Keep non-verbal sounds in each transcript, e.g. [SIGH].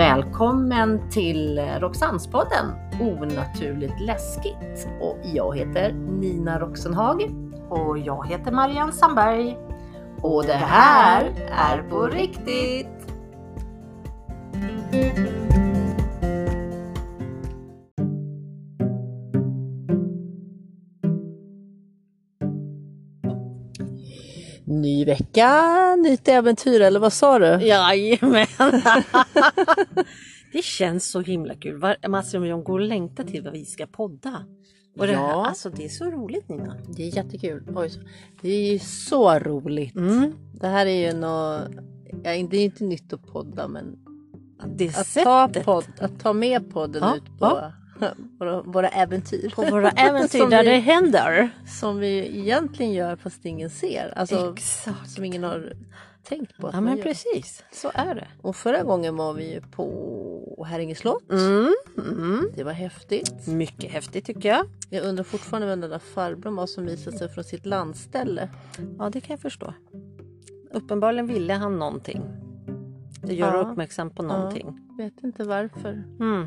Välkommen till Roxannespodden Onaturligt läskigt. Och jag heter Nina Roxenhag. Och jag heter Marianne Sandberg. Och det här är på riktigt. Ny vecka, nytt äventyr eller vad sa du? Jajamän! [LAUGHS] det känns så himla kul. Var- Mats och jag går och längtar till vad vi ska podda. Och det, Ja. alltså, det är så roligt Nina. Det är jättekul. Oj, det är ju så roligt. Mm. Det här är ju något, ja, det är inte nytt att podda men Det att ta, podd, att ta med podden Ja, ut på våra, våra äventyr. på våra [LAUGHS] äventyr där vi- det händer. Som vi egentligen gör fast ingen ser. Alltså Exakt. som ingen har tänkt på Ja men precis, så är det. Och förra gången var vi ju på Häringe slott. Mm. Mm. Det var häftigt. Mycket häftigt tycker jag. Jag undrar fortfarande vem den där farbrorn var som visade sig från sitt landställe. Ja det kan jag förstå. Uppenbarligen ville han någonting. Det gör Ja. uppmärksam på någonting. Vet inte varför. Mm.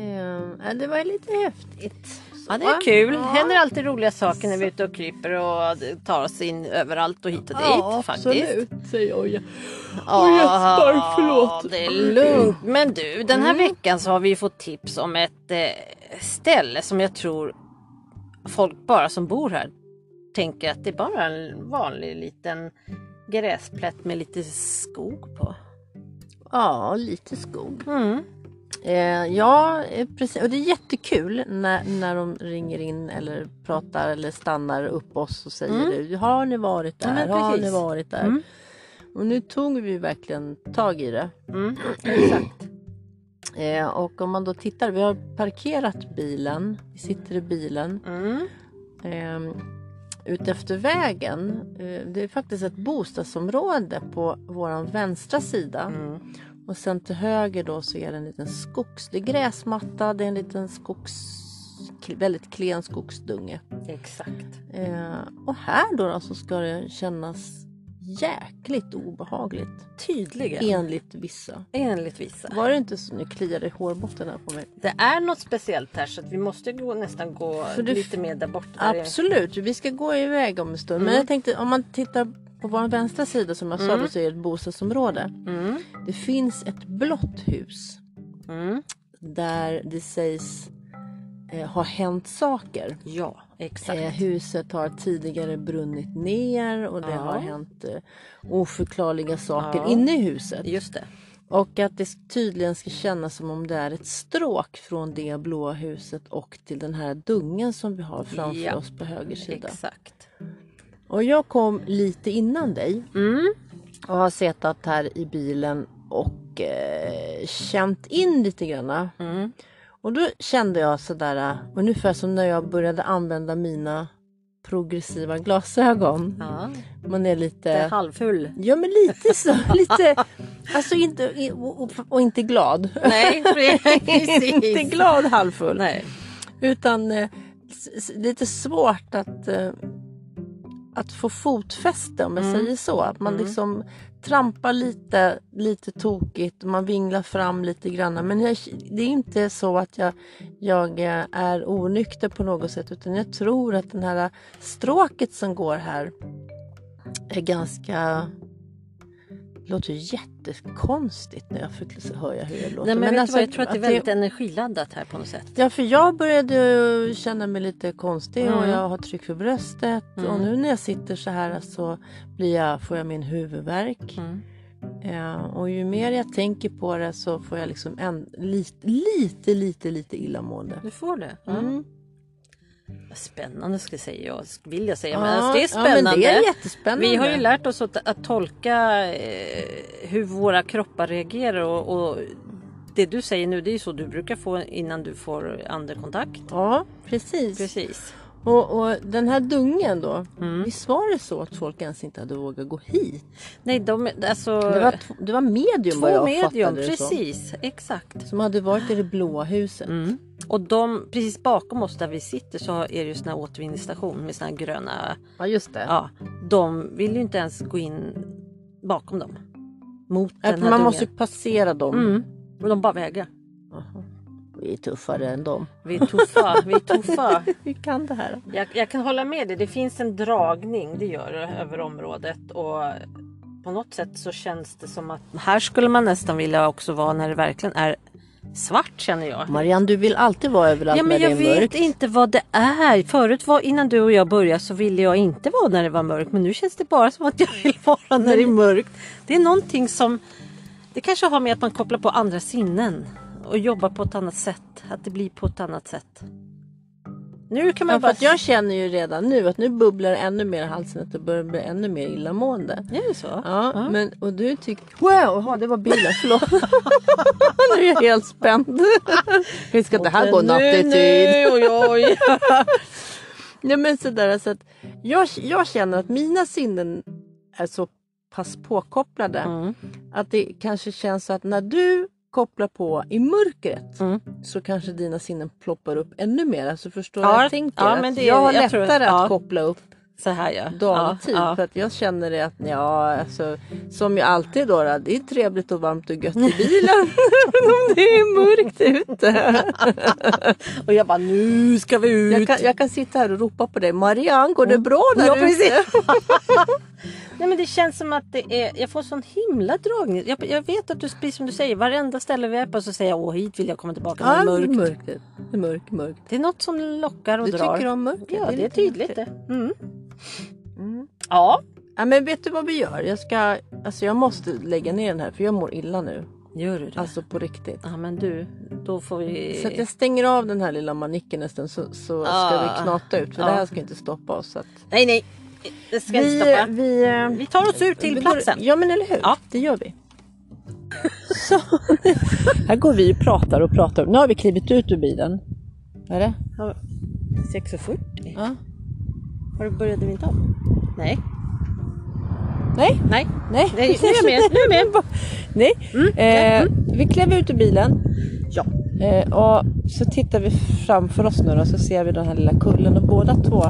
Eh, det var lite häftigt. Ja det är kul. Ja. händer alltid roliga saker när vi är ute och kryper och tar oss in överallt och hit och dit. Ja, faktiskt. absolut, säger jag. Ja, jättestark, förlåt. Det är lugnt. Men du, den här veckan så har vi fått tips om ett eh, ställe som jag tror folk bara som bor här tänker att det är bara en vanlig liten gräsplätt med lite skog på. Ja, lite skog. Mm. Eh, ja, eh, precis. Och det är jättekul när, när de ringer in eller pratar eller stannar upp oss och säger Mm. Har ni varit Ja, där? men har ni varit där? Mm. Och nu tog vi verkligen tag i det. Mm. Exakt. Eh, och om man då tittar, vi har parkerat bilen. Vi sitter i bilen. Mm. eh, utefter vägen. Eh, det är faktiskt ett bostadsområde på våran vänstra sida. Mm. Och sen till höger då så är det en liten skogs... Det är gräsmatta, det är en liten skogs... Väldigt klen skogsdunge. Exakt. Eh, och här då, då så ska det kännas jäkligt obehagligt. Tydligen. Enligt vissa. Enligt vissa. Var det inte så nu i hårbotten här på mig? Det är något speciellt här så att vi måste gå, nästan gå det- lite mer där borta. Absolut, vi ska gå iväg om en stund. Men Mm. jag tänkte om man tittar på vår vänstra sida som jag sa Mm. så är det ett bostadsområde. Mm. Det finns ett blått hus Mm. där det sägs eh, ha hänt saker. Ja, exakt. Eh, huset har tidigare brunnit ner och det Ja. har hänt eh, oförklarliga saker Ja. inne i huset. Just det. Och att det tydligen ska kännas som om det är ett stråk från det blåa huset och till den här dungen som vi har framför Ja. oss på höger sida. Exakt. Och jag kom lite innan dig Mm. och har suttit här i bilen och eh, känt in lite granna. Mm. Och då kände jag sådär ungefär som när jag började använda mina progressiva glasögon. Ja. Man är Det är lite... halvfull. Ja men lite så, [LAUGHS] lite... Alltså inte... Och, och, inte glad. Nej, [LAUGHS] precis. inte glad halvfull. Nej. Utan eh, lite svårt att, eh, att få fotfäste om jag Mm. säger så. Att man Mm. liksom trampar lite, lite tokigt man vinglar fram lite grann. Men jag, det är inte så att jag, jag är onykter på något sätt utan jag tror att den här stråket som går här är ganska det låter ju jättekonstigt när jag förklar- hör jag hur det låter. Nej, men, vet alltså vad, jag tror att det är väldigt energiladdat här på något sätt. Ja, för jag började känna mig lite konstig och Mm. jag har tryck för bröstet. Mm. Och nu när jag sitter så här så blir jag, får jag min huvudvärk. Mm. Eh, och ju mer jag tänker på det så får jag liksom en, lite, lite, lite, lite illamående. Du får det. Ja. Spännande ska jag säga. Jag vill jag säga. Ja, Men alltså, det är Ja, spännande. det är jättespännande. Vi har ju lärt oss att, att tolka eh, hur våra kroppar reagerar och, och det du säger nu det är ju så du brukar få innan du får andra-kontakt. Ja, precis. Precis. Och, och den här dungen då, Mm. visst var det så att folk ens inte hade vågat gå hit? Nej, de, alltså, Det var, det var medium vad två jag medium, det precis, exakt. Som hade varit i det blåa huset. Mm. Och de, precis bakom oss där vi sitter så är det ju sån här återvinningsstation med såna här gröna, Ja, just det. ja, de vill ju inte ens gå in bakom dem. Mot Ja, den här man dungen. måste ju passera dem. Mm. Men de bara vägrar. Vi är tuffare än dem. Vi är tuffa, vi är tuffa. [LAUGHS] Vi kan det här. Jag, jag kan hålla med dig, det finns en dragning, det gör det, över området. Och på något sätt så känns det som att här skulle man nästan vilja också vara när det verkligen är svart känner jag. Marianne, du vill alltid vara överallt Ja, men när jag det är vet mörkt. inte vad det är. Förut var, innan du och jag började så ville jag inte vara när det var mörkt. Men nu känns det bara som att jag vill [LAUGHS] vara när det är mörkt. Det är någonting som... Det kanske har med att man kopplar på andra sinnen. Och jobbar på ett annat sätt. Att det blir på ett annat sätt. Nu kan man Ja, för bara... att jag känner ju redan nu att nu bubblar ännu mer i halsen att det börjar bli ännu mer illamående. Är det så? Ja, men och du tyckte... Wow, aha, det var bilen, förlåt. [LAUGHS] nu är jag helt spänd. Hur ska det här gå nattetid? Nu, oj, oj. [LAUGHS] Nej men sådär så att jag, jag känner att mina sinnen är så pass påkopplade Mm. att det kanske känns så att när du kopplar på i mörkret Mm. så kanske dina sinnen ploppar upp ännu mer. Alltså förstår Ja, jag tänker? ja, Att men det- jag har jag lättare ja. att koppla upp Så här ja. dagtid Ja, för att jag känner det att ja, alltså, som ju alltid då, det är trevligt och varmt och gött i bilen [LAUGHS] om det är mörkt ute. ja. [LAUGHS] Och jag bara nu ska vi ut. Jag kan, jag kan sitta här och ropa på dig. Marianne, går det bra där Ja, ute? [LAUGHS] Nej men det känns som att det är, jag får sån himla dragning. Jag, jag vet att du, precis som du säger, varenda ställe vi är på så säger jag åh hit vill jag komma tillbaka Ja, det är mörkt. mörkt. Det är mörkt, mörkt. Det är något som lockar och Du drar. tycker om mörker? Ja det är tydligt det. Mm. Mm. Ja. Ja, men vet du vad vi gör? Jag, ska, alltså jag måste lägga ner den här för jag mår illa nu. Gör du det? Alltså på riktigt. Ja men du, då får vi... Så att jag stänger av den här lilla manicken en stund så, så ska Ah. vi knata ut. För Ja. det här ska inte stoppa oss. Att... Nej nej, det ska inte vi, stoppa. vi, eh, Vi tar oss ut till vi går- platsen. Ja men eller hur. Ja. Det gör vi. [LAUGHS] Så, här går vi och pratar och pratar. Nu har vi klivit ut ur bilen. Vad är det? 6.40. Ja. Har du började vi inte om? Nej. Nej, Nej. nej. Nej, nu är jag med, nu är jag med. [LAUGHS] Nej. Mm. Eh, vi klev ut ur bilen Ja. eh, och så tittar vi framför oss nu och så ser vi den här lilla kullen och båda två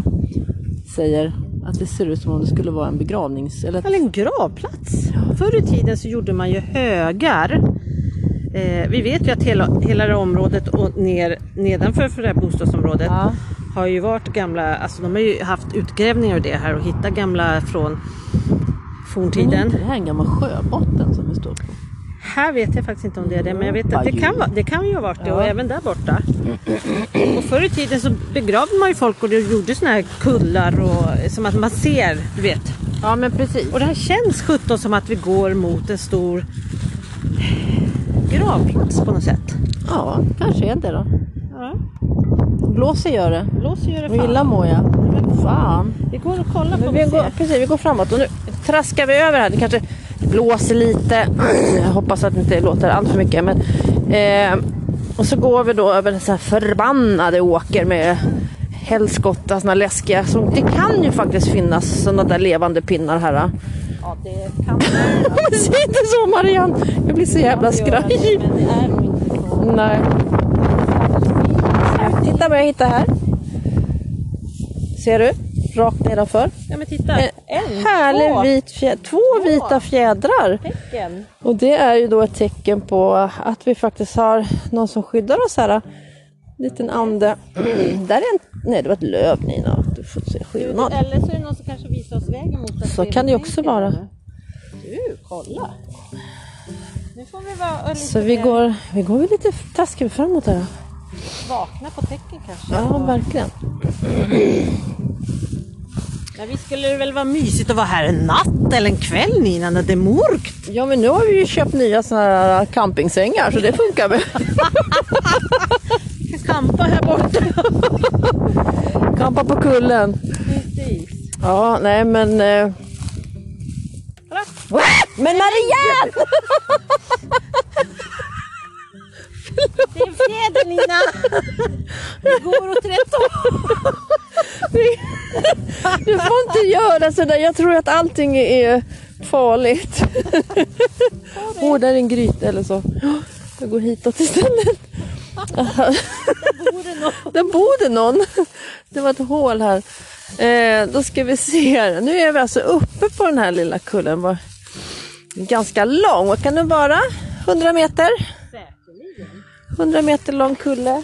säger att det ser ut som om det skulle vara en begravnings... Eller Eller en gravplats. Förr i tiden så gjorde man ju högar. Eh, vi vet ju att hela, hela det området och ner, nedanför för det här bostadsområdet Ja. Har ju varit gamla, alltså de har ju haft utgrävningar och det här och hittat gamla från Men är forntiden. inte det här en gammal sjöbotten som vi står på? Här vet jag faktiskt inte om det är det men jag vet att det kan, vara- det kan ju ha varit det och Ja. även där borta. Och förr i tiden så begravde man ju folk och det gjorde såna här kullar och som att man ser, du vet. Ja men precis. Och det här känns 17 som att vi går mot en stor gravplats på något sätt. Ja, kanske är det då. Ja, Blåser gör det. blåser gör det Och illa fan. mår jag. Fan. Vi går och kollar på vi, går, precis, vi går framåt och nu traskar vi över här. Det kanske blåser lite. [CLEARS THROAT] Jag hoppas att det inte låter allt för mycket. Men, eh, och så går vi då över sån här förbannade åker med helskotta, såna läskiga. Så det kan ju faktiskt finnas såna där levande pinnar här. Ja, det kan [LAUGHS] Men säg inte så Marianne! Jag blir så jävla skraj. Det så. Nej. Titta vad jag hittar här. Ser du? Rakt nedanför. Ja men titta. En En, härlig två vit fjäder. Två vita fjädrar. tecken. Och det är ju då ett tecken på att vi faktiskt har någon som skyddar oss här. En liten ande. [CLEARS THROAT] Där är en... Nej, det var ett löv Nina. Du får se skillnad. Eller så är det någon som kanske visar oss vägen mot Så kan det också vara. Du, kolla. Nu får vi vara lite Så vi går, vi går lite taskar vi framåt här. Vakna på tecken kanske. Ja, verkligen. Men vi skulle det väl vara mysigt att vara här en natt eller en kväll Nina när det är mörkt. Ja, men nu har vi ju köpt nya såna här campingsängar så det funkar väl. [LAUGHS] Vi ska campa här borta. Kampa på kullen. Precis. Ja, nej men... Eh... Men Marianne! Det är en fjäder Nina. Vi går åt rätt håll. Du får inte göra sådär. Jag tror att allting är farligt. Åh, oh, där är en gryta eller så. Jag går hitåt istället. Bor det någon? Där bor det någon. Det var ett hål här. Eh, då ska vi se. Nu är vi alltså uppe på den här lilla kullen. Ganska lång. Vad kan den vara? 100 meter? Säkert. 100 meter lång kulle.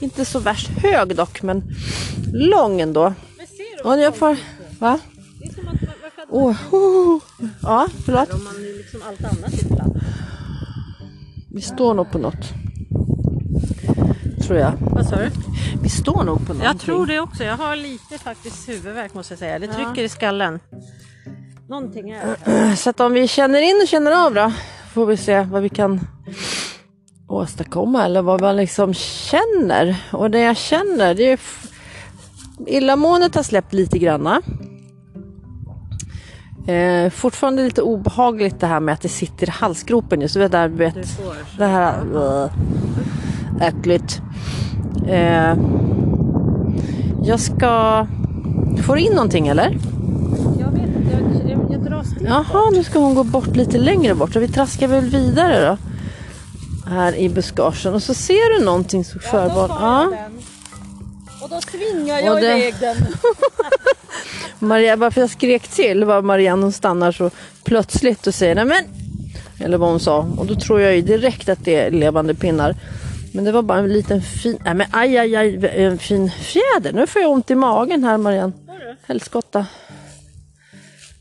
Inte så värst hög dock, men lång ändå. Men ser du? Och jag får... Va? Det är som att, att Åh, oh, Ja, förlåt. om man liksom allt annat platt? Vi står nog på något. Tror jag. Vad sa du? Vi står nog på något. Jag tror det också. Jag har lite faktiskt huvudvärk måste jag säga. Det trycker i skallen. Någonting är det. [CLEARS THROAT] Så att om vi känner in och känner av då får vi se vad vi kan åstadkomma eller vad man liksom känner. Och det jag känner det är illamåendet har släppt lite granna. Eh, fortfarande lite obehagligt det här med att det sitter i halsgropen just. Du vet, där, vet, det här uh, äckligt. Eh, jag ska... Får du in någonting eller? Jag vet inte, jag, jag, jag dras dit. Jaha, nu ska hon gå bort lite längre bort. Så vi traskar väl vidare då. Här i buskagen. Och så ser du någonting så förbart. Ja. Och då svingar jag Och det- iväg den. [LAUGHS] Maria, varför jag skrek till var Marianne hon stannar så plötsligt och säger nej men. Eller vad hon sa. Och då tror jag ju direkt att det är levande pinnar. Men det var bara en liten fin, nej men aj aj aj, en fin fjäder. Nu får jag ont i magen här Marianne. Helskotta.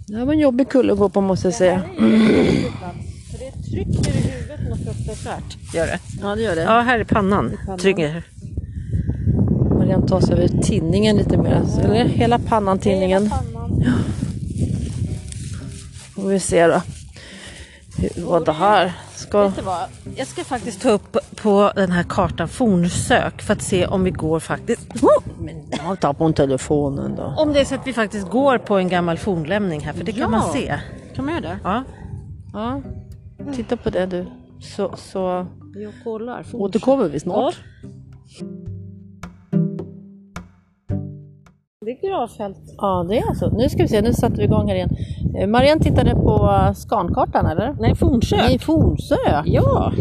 Det här var en jobbig kulle att gå på måste jag säga. Det [CLEARS THROAT] trycker i huvudet något fruktansvärt. Gör det. Ja det gör det. Ja, här är pannan. pannan. Trycker. Marianne tar sig över tinningen lite mer. alltså. Eller hela pannan tinningen. Får vi se då. Hur, vad det här ska... Vet du vad? Jag ska faktiskt ta upp på den här kartan fornsök för att se om vi går faktiskt. Men jag tar på telefonen då. Om det är så att vi faktiskt går på en gammal fornlämning här, för det Ja. kan man se. Kan man göra det? Ja. Ja. Titta på det du. Så, så Jag kollar. återkommer vi snart. Det är gravfält. Ja, det är alltså. Nu ska vi se, nu sätter vi igång här igen. Eh, Marianne tittade på skankartan eller? Nej, fornsök. Nej, Fornsö. Ja,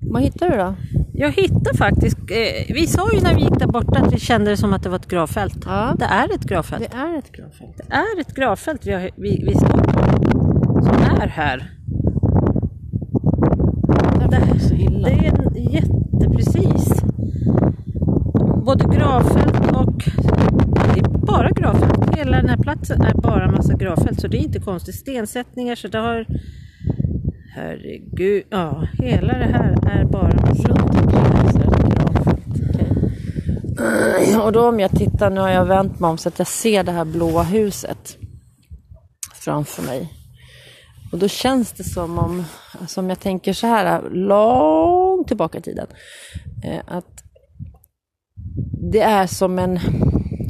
Vad hittade du då? jag hittade faktiskt. Eh, vi sa ju när vi gick där borta att vi kände det som att det var ett gravfält. Ja. Det är ett gravfält. Det är ett gravfält. Det är ett gravfält vi, har, vi, vi står på. Som är här. Det är så illa. Det är en jätteprecis. Både gravfält och... Det är bara gravfält. Hela den här platsen är bara en massa gravfält. Så det är inte konstigt. Stensättningar så det har... Herregud. Ja, hela det här är bara massa... Och då om jag tittar, nu har jag vänt mig om så att jag ser det här blåa huset framför mig. Och då känns det som om, alltså om jag tänker så här långt tillbaka i tiden, eh, att det är som en,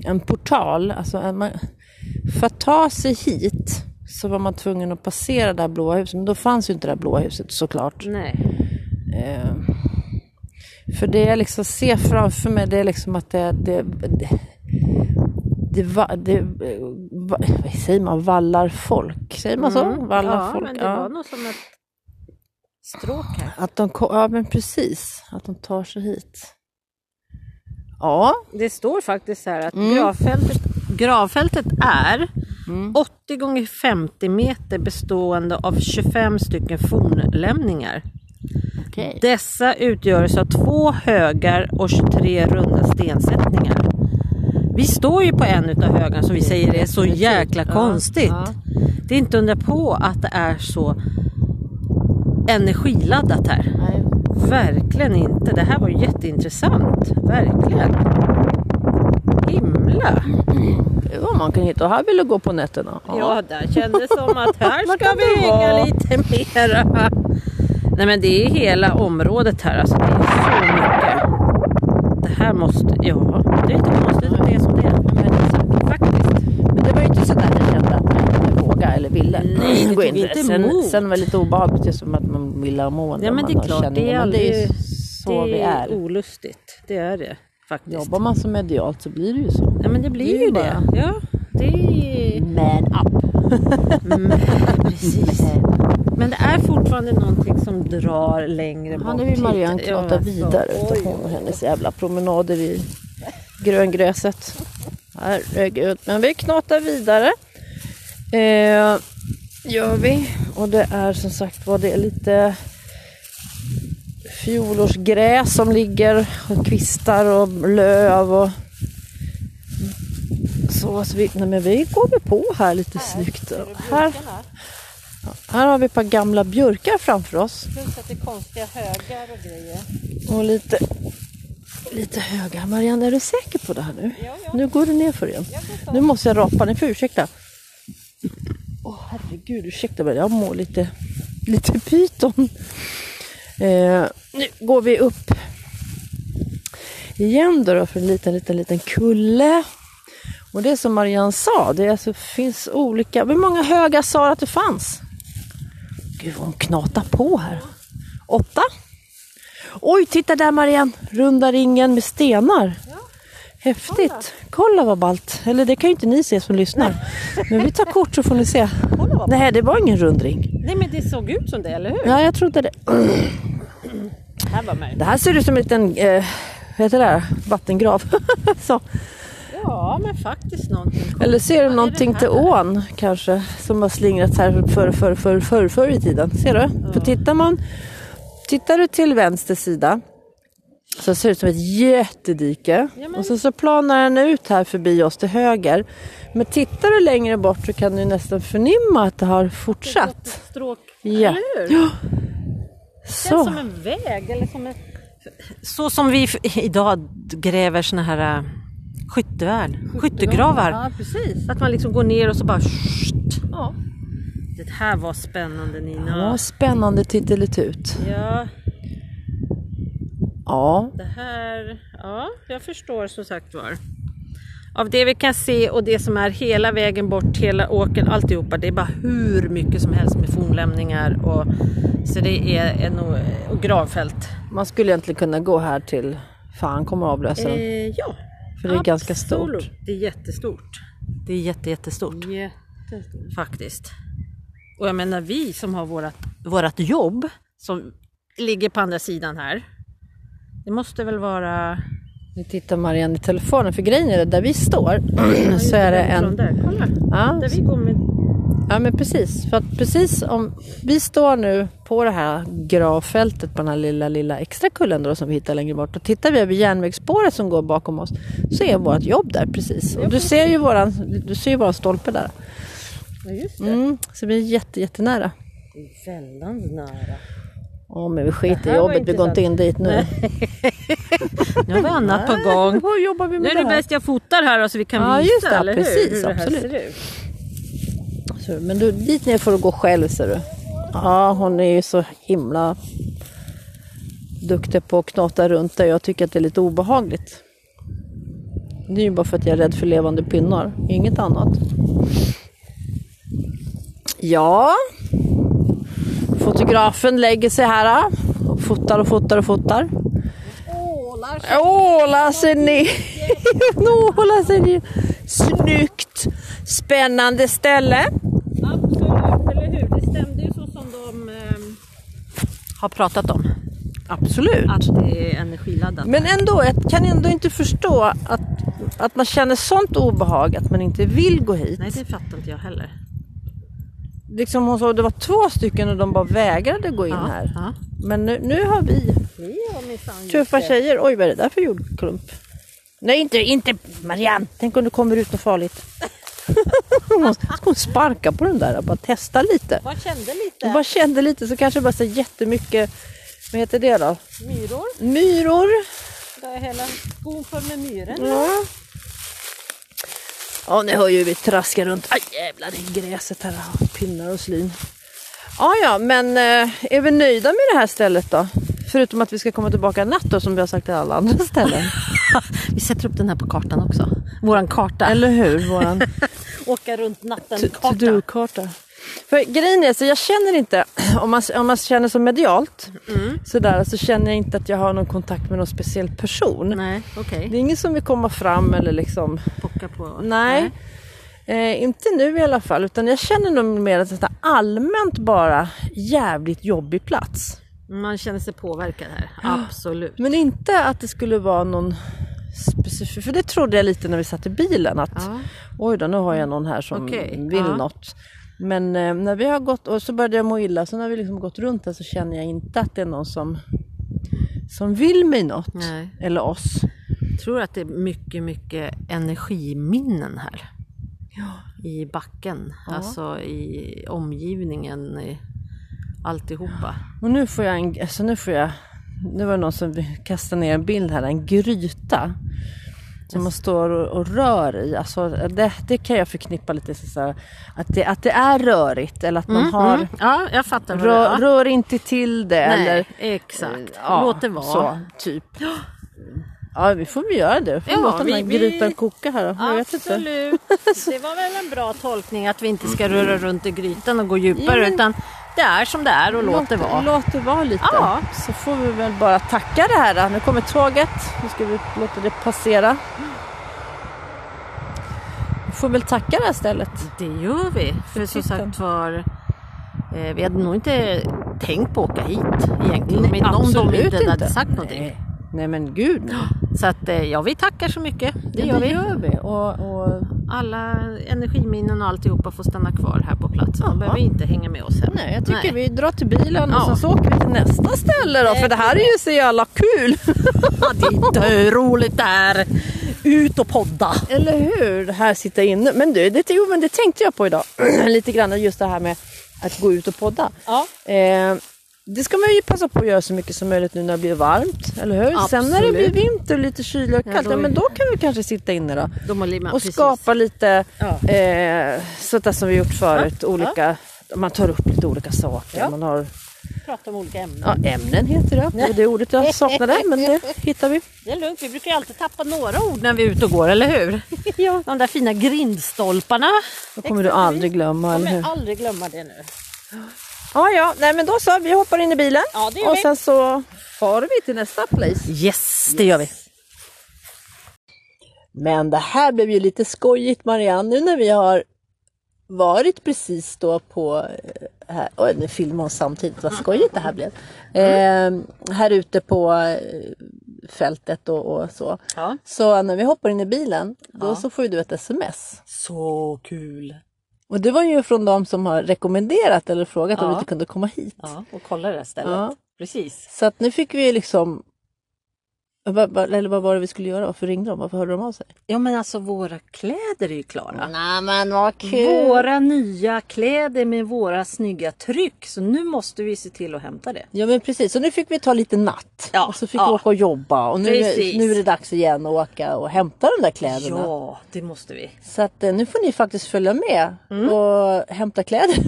en portal. Alltså en, man, för att ta sig hit så var man tvungen att passera det här blåa huset, men då fanns ju inte det här blåa huset såklart. Nej. Eh, för det jag liksom ser framför mig det är liksom att det, det, det, det, va, det va, säger man, vallar folk. Säger man så? Mm. Vallar ja, folk. men det var nog som ett stråk här. Att de, ja men precis, att de tar sig hit. Ja, Det står faktiskt här att Mm. gravfältet, gravfältet är Mm. 80 gånger 50 meter bestående av 25 stycken fornlämningar. okej. Dessa utgörs av två högar och 23 runda stensättningar. Vi står ju på en utav högarna som vi säger är så jäkla Ja, konstigt. ja. Det är inte undra på att det är så energiladdat här. Nej. Verkligen inte. Det här var jätteintressant. Verkligen. Himla. Det var man kan hitta. Och här vill du gå på nätterna. Ja, där kändes som att här [LAUGHS] ska vi hänga lite mera. Nej men det är hela området här alltså. Det är så mycket. Det här måste, ja, det är inte konstigt att det är som det är. Men, Faktiskt. men det var ju inte så där jag kände att jag vågade eller ville Nej, det gå tog in där. inte sen, sen var det lite obehagligt just som att man vill ha mående. Ja men det är klart, det är Men det är aldrig, så det vi är olustigt. Det är det faktiskt. Jobbar man så medialt så blir det ju så. Ja men det blir Det ju ju det. bara- Ja, det är... Man up. Mm, precis. Men det är fortfarande någonting som drar längre bort Ja, nu vill Marianne knata vidare utav hon och hennes jävla promenader i gröngräset. Herregud. Men vi knatar vidare. Eh, gör vi. Och det är som sagt var det är lite fjolårsgräs som ligger och kvistar och löv och så. så vi, nej men vi går väl på här lite snyggt. Här, här har vi ett par gamla björkar framför oss. Plus att det är konstiga högar och grejer. Och lite, lite höga. Marianne, är du säker på det här nu? Ja, ja. Nu går du ner för igen. Nu måste jag rapa, ni får ursäkta. Åh herregud, ursäkta mig. Jag mår lite, lite pyton. Eh, nu går vi upp igen då, då för en liten, liten, liten kulle. Och det är som Marianne sa, det alltså, finns olika... Hur många högar sa du att det fanns? Gud vad hon knatar på här. Åtta? Oj, titta där Marianne! Runda ringen med stenar. Häftigt. Kolla vad ballt. Eller det kan ju inte ni se som lyssnar. Men vi tar kort så får ni se. Nej, det var ingen rundring. Nej men det såg ut som det, eller hur? Ja, jag trodde det. Här var mig. Det här ser ut som en liten, eh, vad heter det här? Vattengrav. [LAUGHS] så. Ja, men faktiskt någonting. Eller ser du någonting det till ån kanske? Som har slingrats här förr, förr, förr, förr, förr i tiden. Ser du? För tittar man, tittar du till vänster sida så ser det ut som ett jättedike. Ja, men- Och sen så planar den ut här förbi oss till höger. Men tittar du längre bort så kan du nästan förnimma att det har fortsatt. Ett stråk, Ja. eller hur? Det känns Så. som en väg eller som en... Så som vi idag gräver såna här äh, skyttevärn, skyttegravar. Ja, precis. Att man liksom går ner och så bara... Ja. Det här var spännande Nina. Ja, spännande titteletut. Ja, Ja, det här... Ja, jag förstår som sagt var. Av det vi kan se och det som är hela vägen bort, hela åken, alltihopa. Det är bara hur mycket som helst med fornlämningar och så det är en och gravfält. man skulle egentligen kunna gå här till Fan kommer avlösa. Eh, ja, För det är ganska absolut. stort. Det är jättestort. Det är jätte, jättestort Jättestort. faktiskt. Och jag menar vi som har vårat, vårat jobb som ligger på andra sidan här. Det måste väl vara... Nu tittar Marianne i telefonen för grejen är det, där vi står [CLEARS THROAT] så är det en... Där, kolla! Ja, Där vi går med... ja men precis. För att precis om vi står nu på det här gravfältet på den här lilla, lilla extra kullen då som vi hittar längre bort. Och tittar vi över järnvägsspåret som går bakom oss så är vårt jobb där precis. Och du ser ju våran, du ser ju våran stolpe där. Ja, just det. Mm, så vi är jätte, jättenära. Det är väldigt nära. Ja men vi skiter i jobbet, vi går inte in dit nu. [LAUGHS] Nu har vi annat på gång. Nu är det det bäst jag fotar här så vi kan Ja, visa, just det, eller precis, hur? hur det här absolut. ser ut. Så, men du, dit ner får du gå själv ser du. Ja, hon är ju så himla duktig på att knata runt där. Jag tycker att det är lite obehagligt. Det är ju bara för att jag är rädd för levande pinnar, inget annat. Ja, fotografen lägger sig här och fotar och fotar och fotar. Ålar. Åla sig ner. [LAUGHS] Åla sig ner. Snyggt. Spännande ställe. Absolut, eller hur? Det stämde ju så som de ehm, har pratat om. Absolut. Att det är energiladdat. Men ändå, jag kan ändå inte förstå att, att man känner sånt obehag att man inte vill gå hit. Nej, det fattar inte jag heller. Liksom hon sa det var två stycken och de bara vägrade gå in Ja, här. ja. Men nu, nu har vi har tuffa det. tjejer. Oj, vad är det där för jordklump? Nej, inte, inte Marianne. Tänk om det kommer ut något farligt. [LAUGHS] hon ska hon sparka på den där och bara testa lite. Man kände Jag lite bara kände lite så kanske bara så jättemycket, vad heter det då? myror. Myror. Där är hela skon full med myror. Ja. Ja, ni hör ju vi traskar runt. Aj jävlar, det är gräset här. Pinnar och slin. Ja, ja, men eh, är vi nöjda med det här stället då? Förutom att vi ska komma tillbaka natt då, som vi har sagt till alla andra ställen. [LAUGHS] Vi sätter upp den här på kartan också. Våran karta. Eller hur? Våran [LAUGHS] Åka runt natten karta. to-do-karta. För grejen är så jag känner inte, om man, om man känner så medialt, Mm. sådär, så känner jag inte att jag har någon kontakt med någon speciell person. Nej, okej. Det är ingen som vill komma fram eller liksom Pocka på. Nej, Eh, inte nu i alla fall. Utan jag känner nog mer att det är allmänt bara jävligt jobbig plats. Man känner sig påverkad här. Absolut. Men inte att det skulle vara någon specifik... För det trodde jag lite när vi satt i bilen. Att Ja. oj då, nu har jag någon här som Okej, vill ja. något. Men eh, när vi har gått, och så började jag må illa, så när vi liksom gått runt här så känner jag inte att det är någon som som vill mig något. Nej. Eller oss. Jag tror att det är mycket, mycket energiminnen här. I backen, alltså i omgivningen, i alltihopa. Och nu får jag en, alltså nu får jag, nu var det någon som kastade ner en bild här, en gryta. Som man står och, och rör i. Alltså det, det kan jag förknippa lite så här, att det, att det är rörigt eller att man har, Mm. Ja, jag fattar. vad rör, det rör inte till det. Nej, eller, exakt. ja, Låt det vara. Så, typ. [GASPS] Ja, vi får väl göra det. Vi får Ja, låta den här vi- vi- grytan koka här. Jag vet inte. Absolut. Det var väl en bra tolkning att vi inte ska röra runt i grytan och gå djupare Ja, men- utan det är som det är och låt det vara. Låt det vara lite. Ja. Så får vi väl bara tacka det här. Då. Nu kommer tåget. Nu ska vi låta det passera. Vi får väl tacka det här stället. Det gör vi. För som titeln. sagt var, eh, vi hade nog inte tänkt på att åka hit egentligen. Nej, om de absolut inte hade sagt någonting. Nej. Nej men gud. Så att eh, ja, vi tackar så mycket. Det Ja, gör vi. gör vi. Och, och, Alla energiminnen och alltihopa får stanna kvar här på platsen. De behöver inte hänga med oss hem. nej, jag tycker Nej. vi drar till bilen och Ja. sen så åker vi till nästa ställe då. För det här är ju så jävla kul. Ja, det är roligt där. Ut och podda. Eller hur? Det här sitta inne. Men du, det, jo, men det tänkte jag på idag. [CLEARS THROAT] Lite grann just det här med att gå ut och podda. Ja. Eh, det ska man ju passa på att göra så mycket som möjligt nu när det blir varmt, eller hur? Sen när det blir Absolut. vinter och lite kyligare och Ja, kallt, då ja, men då kan vi kanske sitta inne då. Limmat, Och precis. skapa lite, Ja. eh, sådär som vi gjort förut, Ja, olika, man tar upp lite olika saker. Ja. Man har, Prata om olika ämnen. ja, ämnen heter det, det är det ordet jag saknade, [LAUGHS] men det hittar vi. Det är lugnt, vi brukar ju alltid tappa några ord när vi är ute och går, eller hur? [LAUGHS] Ja. De där fina grindstolparna. Det kommer du aldrig glömma, Jag eller hur? kommer aldrig glömma det nu. Ja, ja, nej men då så, vi hoppar in i bilen Ja, och vi. sen så far vi till nästa place. Yes, det gör vi. Men det här blev ju lite skojigt Marianne, nu när vi har varit precis då på, eh, här, oj nu filmar hon samtidigt, vad skojigt det här blev. Eh, här ute på eh, fältet och, och så. Ja. Så när vi hoppar in i bilen, då Ja. så får ju du ett sms. Så kul. Och det var ju från de som har rekommenderat eller frågat om Ja. vi inte kunde komma hit. Ja, och kolla det här stället. Ja. Precis. Så att nu fick vi liksom eller vad var det vi skulle göra? Varför ringde de? Varför hörde de av sig? Ja men alltså våra kläder är ju klara. Nej men vad Våra nya kläder med våra snygga tryck. Så nu måste vi se till att hämta det. Ja men precis, så nu fick vi ta lite natt. Ja, och så fick ja. vi åka och jobba och nu, Precis. nu är det dags igen att åka och hämta de där kläderna. Ja, det måste vi. Så att eh, nu får ni faktiskt följa med Mm. och hämta kläder. [LAUGHS]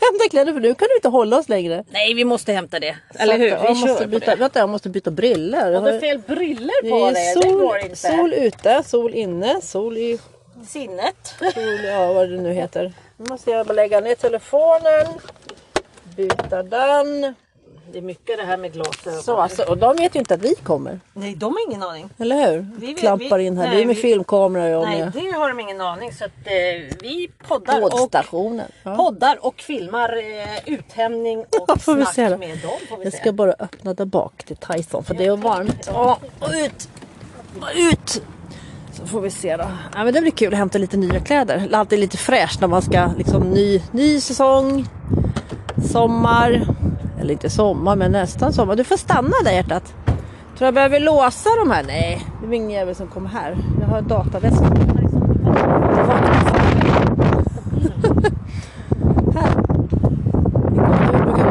hämta kläder för nu kan du inte hålla oss längre. Nej, vi måste hämta det. Eller Så hur? att, Vi jag, kör måste byta, det. vänta, jag måste byta briller. Ja, det är fel briller Det på är dig. Det sol, går inte. sol ute, sol inne, sol i Sinnet. sol, ja vad det nu heter. Nu måste jag bara lägga ner telefonen. Byta den. Det är mycket det här med glasögon. Så alltså, och de vet ju inte att vi kommer. Nej, de har ingen aning. Eller hur? Vi vet- Klampar vi- in här. nej, det är med vi- filmkamera och Nej, med det har de ingen aning. Så att eh, vi poddar och. Ja. poddar och filmar eh, uthämning [LAUGHS] och Ja, får vi snack med dem. Får vi Jag se. ska bara öppna där bak till Tyson för det är varmt. Ja, och ut! Ut! Så får vi se då. Ja, men det blir kul att hämta lite nya kläder. Det är alltid lite fräscht när man ska liksom ny, ny säsong. Sommar. Eller inte sommar men nästan sommar. Du får stanna där hjärtat. Tror jag behöver låsa de här? Nej, det är ingen jävel som kommer här. Jag har dataväskan. Här. Vi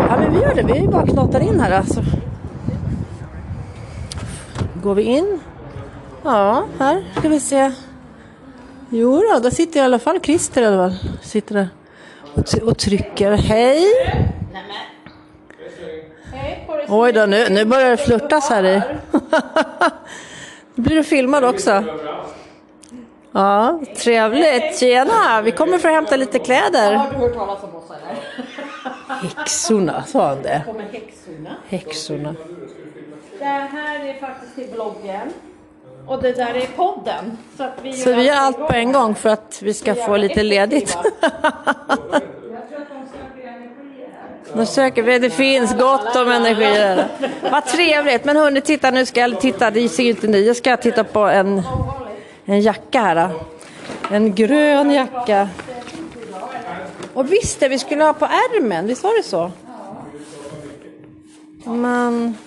Ja men vi gör det, vi bara knatar in här alltså. Går vi in? Ja, här ska vi se. Jo då, där sitter i alla fall Christer i alla fall. Sitter där och, och trycker. Hej! Oj då, nu, nu börjar det flörtas här i. [LAUGHS] Nu blir du filmad också. Ja, trevligt. Tjena, vi kommer för att hämta lite kläder. Har du hört talas om oss eller? Häxorna, sa han det? Kommer häxorna. Häxorna. Det här är faktiskt till bloggen. Och det där är podden. Så, att vi, Så vi gör allt på en gång för att vi ska få lite ledigt. [LAUGHS] Nu söker vi, det finns gott om energi här. Vad trevligt, men hörni titta nu ska jag titta, det ser ju inte ni, jag ska titta på en, en jacka här. Då. En grön jacka. Och visst det, vi skulle ha på ärmen, visst var det så? Men...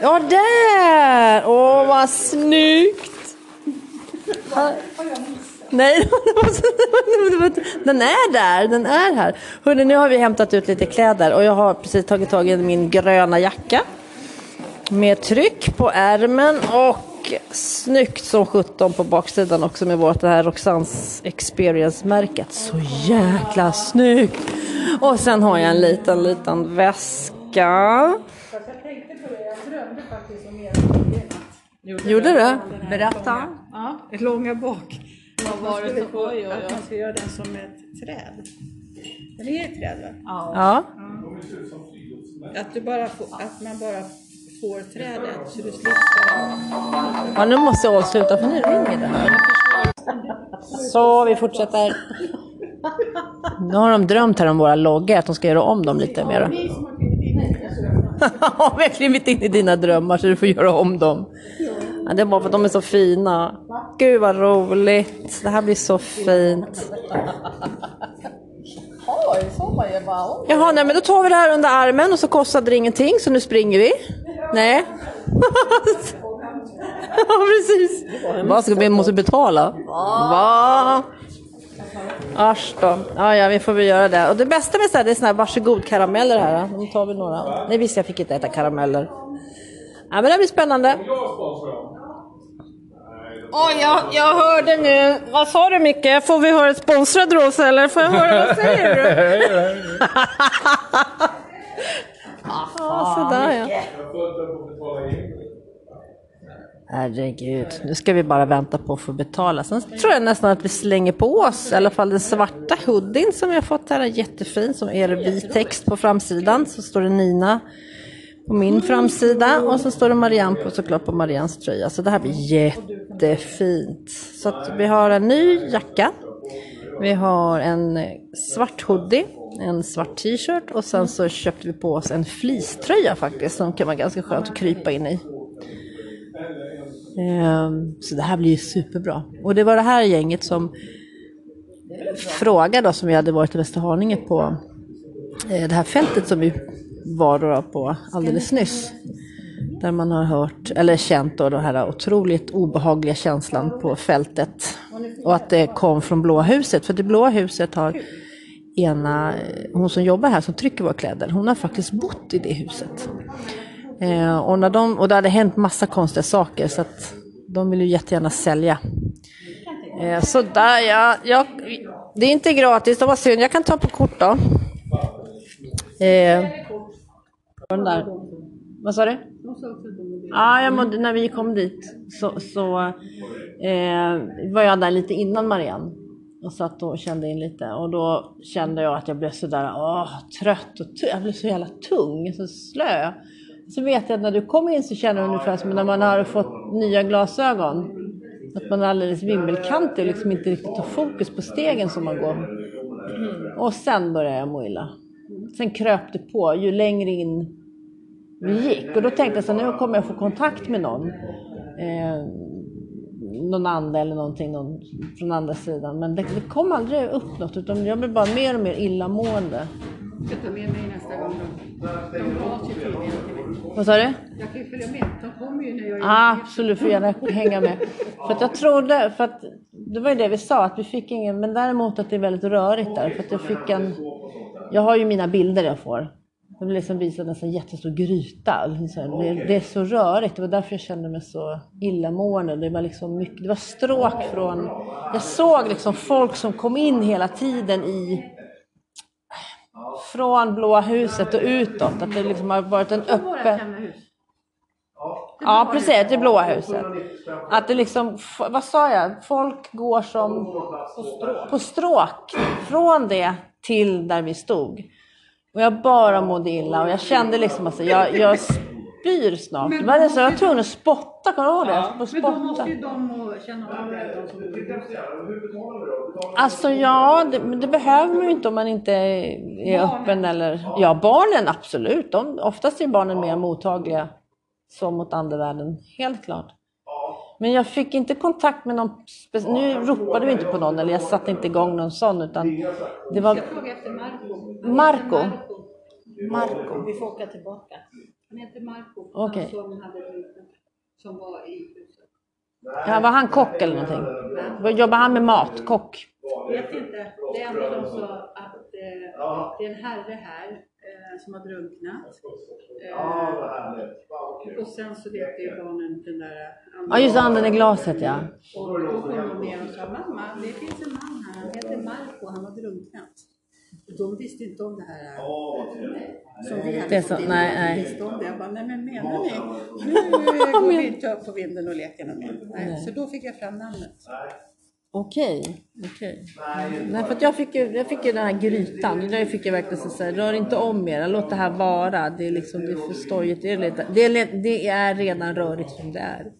Ja, där! Åh, vad snyggt! Nej, [LAUGHS] den är där, den är här. Hörrni, nu har vi hämtat ut lite kläder och jag har precis tagit tag i min gröna jacka. Med tryck på ärmen och snyggt som 17 på baksidan också med vårt det här Roxans Experience-märket. Så jäkla snyggt! Och sen har jag en liten, liten väska. Gjorde du? Berätta. Ja, långa bak. Vad var det för oj, Att man ska göra den som ett träd. Den är ett träd va? Ja. Att, du bara får, att man bara får trädet så du slipper... ja, nu måste jag avsluta för nu ringer det här. Så, vi fortsätter. Nu har de drömt här om våra loggor, att de ska göra om dem lite mer. Ja, verkligen mitt inne i dina drömmar så du får göra om dem. Ja, det är bara för att de är så fina. Gud vad roligt. Det här blir så fint. Jaha, nej men då tar vi det här under armen och så kostade det ingenting så nu springer vi. Nej. [LAUGHS] Ja precis. Vad ska vi måste betala? Va? Asch då. Ja, ja, vi får väl göra det. Och det bästa med så här, det är såna här varsågod-karameller här. De tar vi några. Nej, visst jag fick inte äta karameller. Ja, men det blir spännande. Oj, jag, jag hörde nu. Vad sa du Micke? Får vi höra sponsrad Rosa eller får jag höra vad säger du? [LAUGHS] ja, sådär ja. Herregud, nu ska vi bara vänta på att få betala. Sen tror jag nästan att vi slänger på oss i alla fall den svarta hoodien som vi har fått här. Jättefin, som är vit text på framsidan. Så står det Nina på min framsida och så står det Marianne på såklart på Marians tröja. Så det här blir jättefint. Så att vi har en ny jacka. Vi har en svart hoodie, en svart t-shirt och sen så köpte vi på oss en fleecetröja faktiskt som kan vara ganska skönt att krypa in i. Ehm, så det här blir ju superbra. Och det var det här gänget som frågade oss om vi hade varit i Västerhaninge på eh, det här fältet som vi var då på alldeles nyss. Där man har hört, eller känt då den här otroligt obehagliga känslan på fältet. Och att det kom från Blåa huset. För det Blåa huset har ena, hon som jobbar här som trycker våra kläder, hon har faktiskt bott i det huset. Eh, och, när de, och det hade hänt massa konstiga saker så att de vill ju jättegärna sälja. Eh, så där ja, jag, det är inte gratis, det var synd. Jag kan ta på kort då. Eh, den där. Vad sa du? Ja, jag mådde, när vi kom dit så, så eh, var jag där lite innan Marianne och satt och kände in lite och då kände jag att jag blev sådär åh, trött och jag blev så jävla tung, så slö. Så vet jag att när du kom in så känner du ungefär som när man har fått nya glasögon. Att man är alldeles vimmelkantig och liksom inte riktigt har fokus på stegen som man går. Och sen började jag må illa. Sen kröp det på ju längre in vi gick. Och då tänkte jag så nu kommer jag få kontakt med någon. Eh, någon ande eller någonting någon, från andra sidan. Men det, det kom aldrig upp något utan jag blev bara mer och mer illamående. Jag ska ta med mig nästa gång. De ju mig. Vad sa du? Jag kan ju följa med. De kommer ju när jag är Ah, absolut, får gärna hänga med. För att jag trodde, för att det var ju det vi sa, att vi fick ingen, men däremot att det är väldigt rörigt där. För att jag fick en, jag har ju mina bilder jag får. Det blir liksom visat nästan en jättestor gryta. Liksom. Det, det är så rörigt, det var därför jag kände mig så illamående. Det var liksom mycket, det var stråk från, jag såg liksom folk som kom in hela tiden i från Blåa huset och utåt. Att det liksom har varit en öppen... Ja, precis. Det blåa huset. Att det liksom, vad sa jag? Folk går som på stråk. Från det till där vi stod. Och jag bara mådde illa och jag kände liksom att jag, jag spyr snart. Det var det så jag var tvungen att spotta, kommer du ihåg det? Får Men då måste spotta. ju de känna av det. Alltså ja, det, men det behöver man ju inte om man inte är öppen eller... Ja, barnen absolut. De, oftast är barnen mer mottagliga så mot andevärlden, helt klart. Men jag fick inte kontakt med någon... Nu ropade vi inte på någon eller jag satte inte igång någon sån utan det var Jag frågar efter Marco. Marco. Marco. Vi får åka tillbaka. Han heter Marco. Okej. Han som hade drunknat. Som var i huset. Ja, var han kock eller någonting? Jobbar han med mat? Kock? Vet inte. Det enda de sa att eh, det är en herre här eh, som har drunknat. Eh, och sen så lekte ju barnen den där Ja, just anden i glaset ja. Och då kom de ner och sa mamma, det finns en man här, han heter Marco, han har drunknat. Och de visste inte om det här som vi hade Det är så- in. nej, De nej. visste om det. Jag bara, nej men menar ni? Nu går vi [LAUGHS] inte upp på vinden och leker något mer. Nej, så då fick jag fram namnet. Okej, okej. Nej, för jag fick ju, jag fick ju den här grytan. Där fick jag verkligen så säga, rör inte om er, låt det här vara. Det är liksom, det är för stojigt. Det är, lite, det, är, le- det är redan rörigt som det är.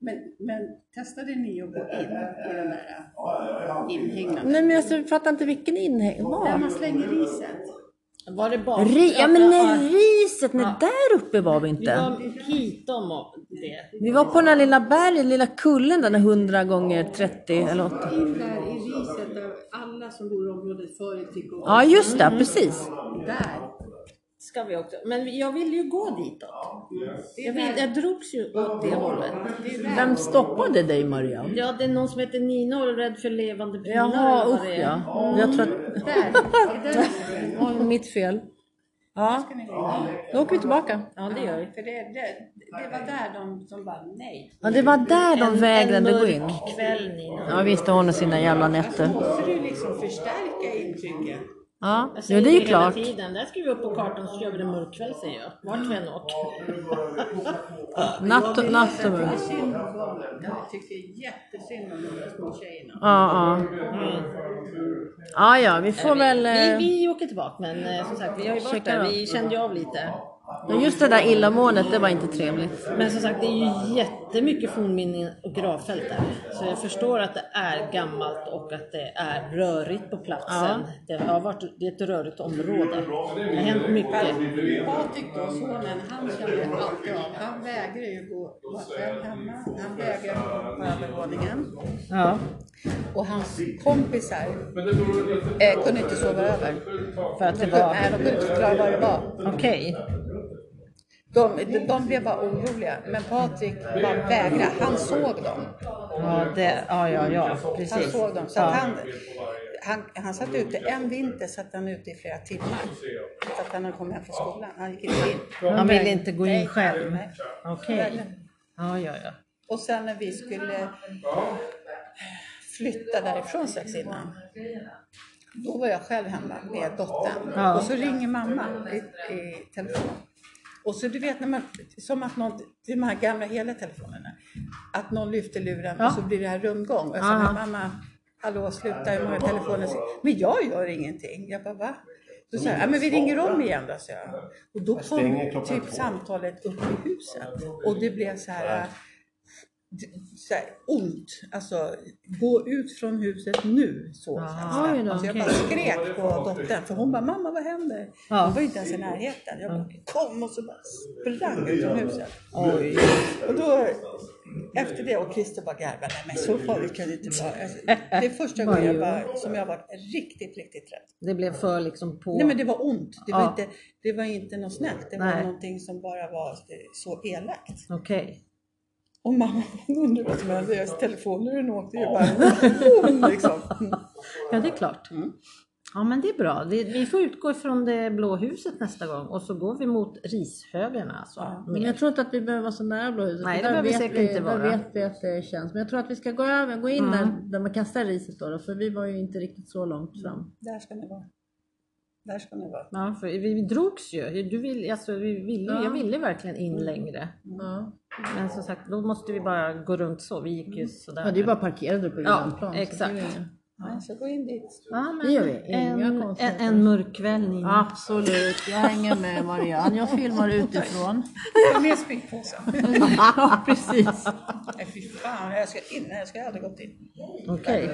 Men, men testade ni att gå in i den där inhägnaden? Nej men jag fattar inte vilken inhägn Där man slänger riset. Var det bara... Ri, ja men nej, riset, nej där uppe var vi Vi inte. var hitom och det. Vi var på den här lilla berget, lilla kullen där, den 100 gånger 30 eller 80. In där i riset där alla som bor i området förut fick gå. Ja just det, precis. Där. Ska vi också. Men jag ville ju gå ditåt. Jag, vill, jag drogs ju åt det hållet. Vem stoppade dig Marianne? Ja, det är någon som heter Nina och är rädd för levande pinnar. Jaha, usch det är. ja. Jag tror att Där. [LAUGHS] Mitt fel. Ja, då åker vi tillbaka. Ja, det gör vi. För det, det, det var där de som bara nej. Ja, det var där de vägrade en gå in. mörk kväll Nina. Ja visst, hon och sina jävla nätter. måste du liksom förstärka intrycket. Ja, Jag jo, säger det är ju klart. Tiden. Där skriver vi upp på kartan så gör vi det mörk kväll säger jag. Vart vi än åker. [LAUGHS] Natt och, natt och barnen. Jag tycker jättesynd om de små tjejerna. Ja, ja. Ja, ja, vi får väl... Vi, eh, vi åker tillbaka men eh, som sagt vi har ju varit där. Vi kände ju av lite. ja, Just det där illamåendet, det var inte trevligt. Men som sagt det är ju jättemycket fornminnen och gravfält där. Så jag förstår att det är gammalt och att det är rörigt på platsen. Det har varit det är ett rörigt område. Det har hänt mycket. Patrik då, sonen, han kände alltid av. Han vägrar ju gå själv hemma. Han vägrar gå på övervåningen. Ja, Och hans kompisar eh, kunde inte sova över. för att det De, var... nej, de kunde inte förklara vad det var. Okej. De, de, de blev bara oroliga. Men Patrik bara vägrade. Han såg dem. Ja, det, ja, ja, ja, Han precis. såg dem. Så ja. att han, han, han satt ute, en vinter satt han ute i flera timmar. Så att han hade kommit hem från skolan. Han gick inte in. Han ville inte gå in Nej, själv. nej. Okej. Ja, ja, ja. Och sen när vi skulle flytta därifrån strax innan. Då var jag själv hemma med dottern. Ja. Och så ringer mamma i, i telefon. Och så du vet när man, som att någon, de här gamla hela telefonerna. Att någon lyfter luren Ja. och så blir det här rundgång. Och jag sa, Aha. men mamma, hallå sluta, hur många telefoner? Men jag gör ingenting. Jag bara, va? Då sa jag, ja men vi ringer om igen då, sa jag. Och då kom typ samtalet upp i huset. Och det blev så här, så här ont. Alltså, gå ut från huset nu. Så det. Oj då, alltså, jag bara skrek på dottern för hon bara, mamma vad händer? Ja. Hon var inte ens i närheten. Jag bara, kom och så bara sprang ut från huset. Oj. Och då, efter det, och Christer bara garvade, nej men så farligt kan det inte vara. Alltså, det är första gången jag bara, som jag varit riktigt, riktigt rädd. Det blev för liksom på... Nej men det var ont. Det var, Ja. inte, det var inte något snällt. Det var Nej. någonting som bara var så elakt. Okej. Och mamma [LAUGHS] undrade vad som hände. Deras telefonluren åkte ju bara [LAUGHS] liksom. Ja, det är klart. Mm. Ja, men det är bra. Vi får utgå ifrån det blå huset nästa gång och så går vi mot rishögarna. Alltså, Men jag tror inte att vi behöver vara så nära Blåhuset. Nej, för det där behöver vi säkert vi, inte Där vara. vet vi att det känns. Men jag tror att vi ska gå över, gå in där, där man kastar riset då, då. För vi var ju inte riktigt så långt fram. Där ska ni vara. Där ska ni vara. Ja, för vi, drogs ju. Du vill, alltså, vi ville, Ja. Jag ville verkligen in längre. Ja. Men som sagt, då måste vi bara gå runt så. Vi gick ju sådär. ja, det är bara parkerade på Ja, grannplan. så exakt. Nej, så gå in dit. Ja, men Det gör vi. En, en, en mörk kväll Nina. Absolut, jag hänger med Marianne. Jag filmar utifrån. [LAUGHS] Med springpåsen. ja, precis. Nej fy fan, jag ska in. Jag ska aldrig gått in. Okej.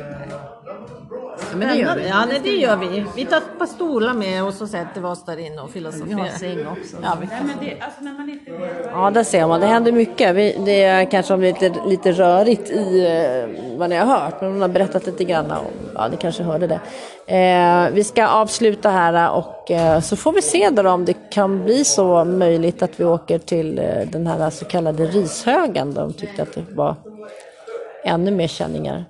Ja, men det gör vi. Ja, nej, det gör vi. Vi tar ett par stolar med och så sätter vi oss där inne och filosoferar. Vi har säng också. Ja, vi Nej men det, alltså när man inte vet Ja, där ser man. Det händer mycket. Vi, det är kanske lite, lite rörigt i eh, vad ni har hört, men hon har berättat lite grann om ja, ni kanske hörde det. Eh, vi ska avsluta här eh, och eh, så får vi se då om det kan bli så möjligt att vi åker till eh, den här så kallade Rishögen. De tyckte att det var ännu mer känningar.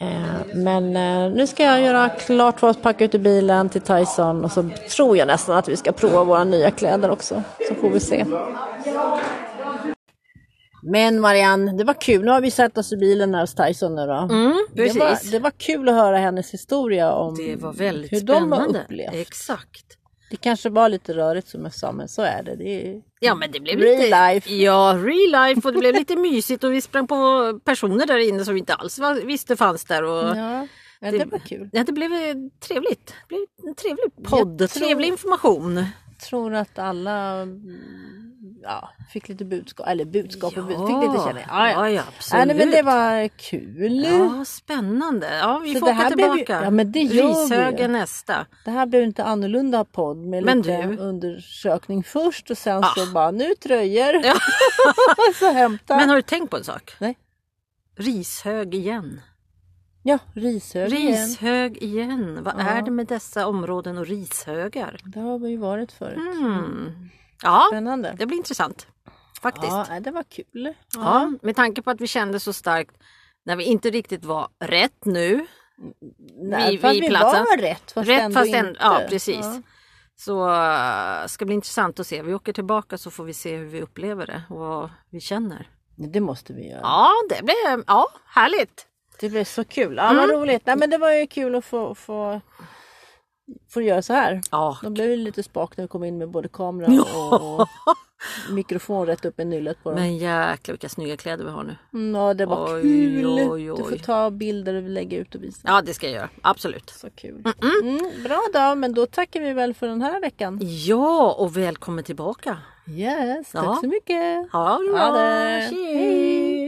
Eh, men eh, nu ska jag göra klart för oss, packa ut i bilen till Tyson och så tror jag nästan att vi ska prova våra nya kläder också. Så får vi se. Men Marianne, det var kul. Nu har vi satt oss i bilen här hos Tyson nu då. Mm, det, var, det var kul att höra hennes historia om Det var väldigt hur spännande. de har upplevt. Exakt. Det kanske var lite rörigt som jag sa, men så är det. det är... Ja men det blev Real lite... life. Ja, real life och det blev lite mysigt och vi sprang på personer där inne som vi inte alls var, visste fanns där. Och... Ja, ja, det var kul. Ja, det blev eh, trevligt. Det blev en trevlig podd, Jag tror- trevlig information. tror att alla ja, fick lite budskap, eller budskap och Ja, budskap, fick lite känna. Ja, ja, ja, absolut. nej, men det var kul. Ja, spännande. Ja, vi Så får det åka här blev tillbaka. ja, men det gör vi. Rishögen nästa. Det här blev inte annorlunda podd med Men lite du- undersökning först och sen Ah. så bara nu tröjor. [LAUGHS] så hämta. Men har du tänkt på en sak? Nej. Rishög igen. Ja, Rishög igen. Rishög igen. Vad Ja. är det med dessa områden och rishögar? Det har vi ju varit förut. Mm. Ja, Spännande. det blir intressant. Faktiskt. Ja, det var kul. Ja, med tanke på att vi kände så starkt när vi inte riktigt var rätt nu. Nej, vid- fast vid vi platsen. var rätt fast rätt ändå fast ändå, inte. ja precis. Ja. Så äh, ska bli intressant att se. Vi åker tillbaka så får vi se hur vi upplever det och vad vi känner. Det måste vi göra. Ja, det blir ja, härligt. Det blev så kul. Ja, vad Mm. roligt. Nej, men det var ju kul att få, få, få göra så här. Ja, De blev lite spak när vi kom in med både kamera och, och mikrofon rätt upp i nyllet på dem. men jäklar vilka snygga kläder vi har nu. Mm, ja, det var Oj, kul. oj, Du får oj. ta bilder och lägga ut och visa. Ja, det ska jag göra. Absolut. Så kul. Mm, bra då, men då tackar vi väl för den här veckan. Ja, och välkommen tillbaka. Yes, tack Ja. så mycket. Ha det bra. Tjena.